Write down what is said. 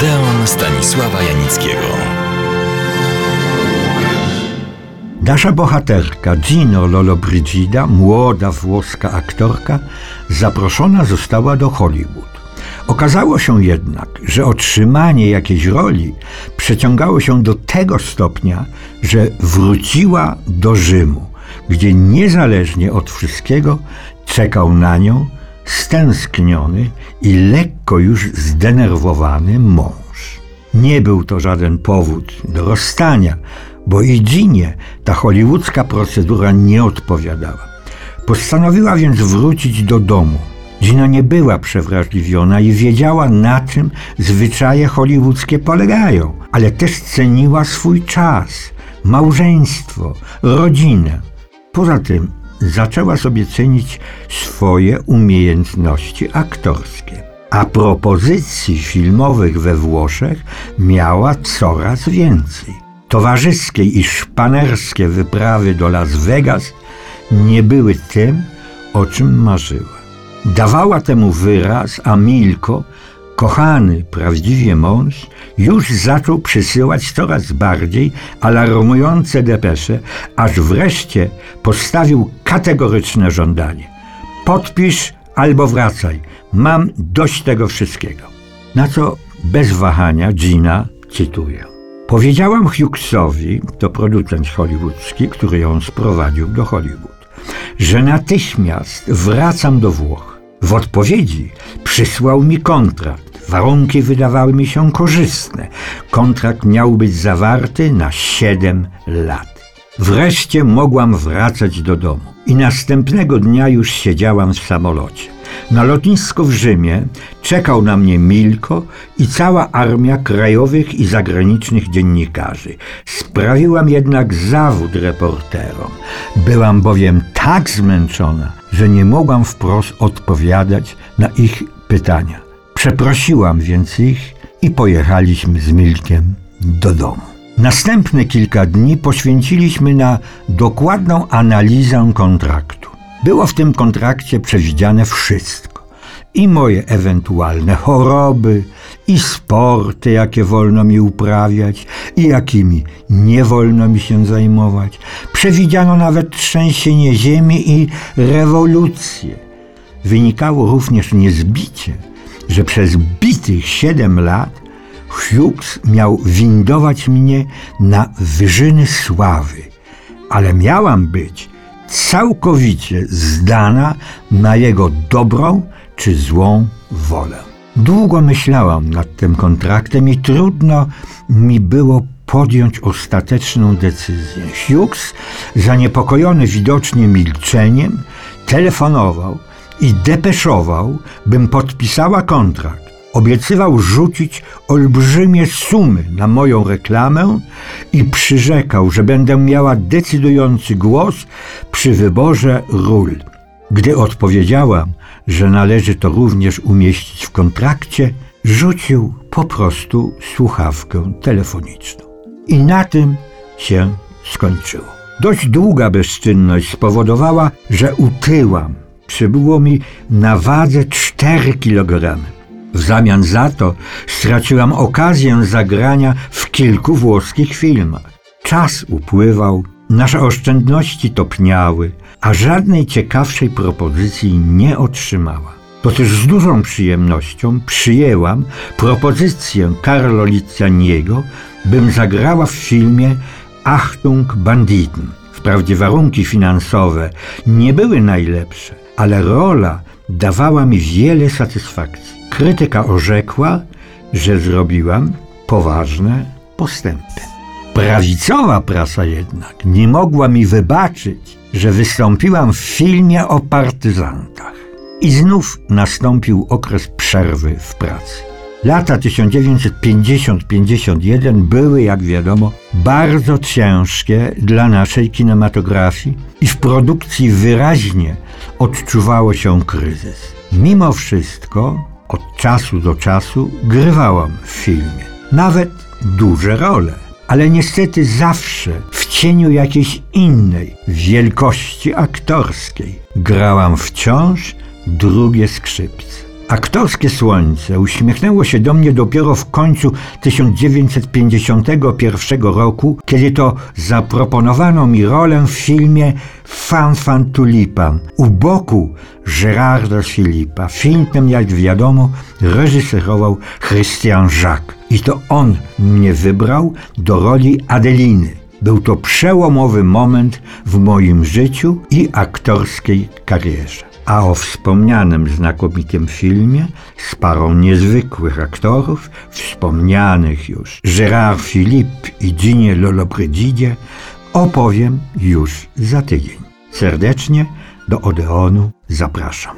Odeon Stanisława Janickiego. Nasza bohaterka Gino Lollobrigida, młoda włoska aktorka, zaproszona została do Hollywood. Okazało się jednak, że otrzymanie jakiejś roli przeciągało się do tego stopnia, że wróciła do Rzymu, gdzie niezależnie od wszystkiego czekał na nią stęskniony i lekko już zdenerwowany mąż. Nie był to żaden powód do rozstania, bo i Ginie ta hollywoodzka procedura nie odpowiadała. Postanowiła więc wrócić do domu. Gina nie była przewrażliwiona i wiedziała, na czym zwyczaje hollywoodzkie polegają, ale też ceniła swój czas, małżeństwo, rodzinę. Poza tym zaczęła sobie cenić swoje umiejętności aktorskie. A propozycji filmowych we Włoszech miała coraz więcej. Towarzyskie i szpanerskie wyprawy do Las Vegas nie były tym, o czym marzyła. Dawała temu wyraz, a Milko, kochany prawdziwie mąż, już zaczął przysyłać coraz bardziej alarmujące depesze, aż wreszcie postawił kategoryczne żądanie. Podpisz albo wracaj, mam dość tego wszystkiego. Na co bez wahania Gina cytuje. Powiedziałam Hughesowi, to producent hollywoodzki, który ją sprowadził do Hollywood, że natychmiast wracam do Włoch. W odpowiedzi przysłał mi kontrakt. Warunki wydawały mi się korzystne. Kontrakt miał być zawarty na 7 lat. Wreszcie mogłam wracać do domu i następnego dnia już siedziałam w samolocie. Na lotnisku w Rzymie czekał na mnie Milko i cała armia krajowych i zagranicznych dziennikarzy. Sprawiłam jednak zawód reporterom. Byłam bowiem tak zmęczona, że nie mogłam wprost odpowiadać na ich pytania. Przeprosiłam więc ich i pojechaliśmy z Milkiem do domu. Następne kilka dni poświęciliśmy na dokładną analizę kontraktu. Było w tym kontrakcie przewidziane wszystko. I moje ewentualne choroby, i sporty, jakie wolno mi uprawiać, i jakimi nie wolno mi się zajmować. Przewidziano nawet trzęsienie ziemi i rewolucję. Wynikało również niezbicie, że przez bitych siedem lat Hughes miał windować mnie na wyżyny sławy, ale miałam być całkowicie zdana na jego dobrą czy złą wolę. Długo myślałam nad tym kontraktem i trudno mi było podjąć ostateczną decyzję. Hughes, zaniepokojony widocznie milczeniem, telefonował i depeszował, bym podpisała kontrakt. Obiecywał rzucić olbrzymie sumy na moją reklamę i przyrzekał, że będę miała decydujący głos przy wyborze ról. Gdy odpowiedziałam, że należy to również umieścić w kontrakcie, rzucił po prostu słuchawkę telefoniczną. I na tym się skończyło. Dość długa bezczynność spowodowała, że utyłam. Przybyło mi na wadze 4 kilogramy. W zamian za to straciłam okazję zagrania w kilku włoskich filmach. Czas upływał, nasze oszczędności topniały, a żadnej ciekawszej propozycji nie otrzymała. To też z dużą przyjemnością przyjęłam propozycję Carlo Licianiego, bym zagrała w filmie Achtung Banditen. Wprawdzie warunki finansowe nie były najlepsze, ale rola dawała mi wiele satysfakcji. Krytyka orzekła, że zrobiłam poważne postępy. Prawicowa prasa jednak nie mogła mi wybaczyć, że wystąpiłam w filmie o partyzantach. I znów nastąpił okres przerwy w pracy. Lata 1950-51 były, jak wiadomo, bardzo ciężkie dla naszej kinematografii i w produkcji wyraźnie odczuwało się kryzys. Mimo wszystko, od czasu do czasu grywałam w filmie, nawet duże role, ale niestety zawsze w cieniu jakiejś innej wielkości aktorskiej grałam wciąż drugie skrzypce. Aktorskie słońce uśmiechnęło się do mnie dopiero w końcu 1951 roku, kiedy to zaproponowano mi rolę w filmie Fan Fan Tulipa u boku Gerarda Filipa. Film ten, jak wiadomo, reżyserował Christian Jacques i to on mnie wybrał do roli Adeliny. Był to przełomowy moment w moim życiu i aktorskiej karierze. A o wspomnianym znakomitym filmie z parą niezwykłych aktorów, wspomnianych już Gérard Philippe i Ginie Lollobrigide, opowiem już za tydzień. Serdecznie do Odeonu zapraszam.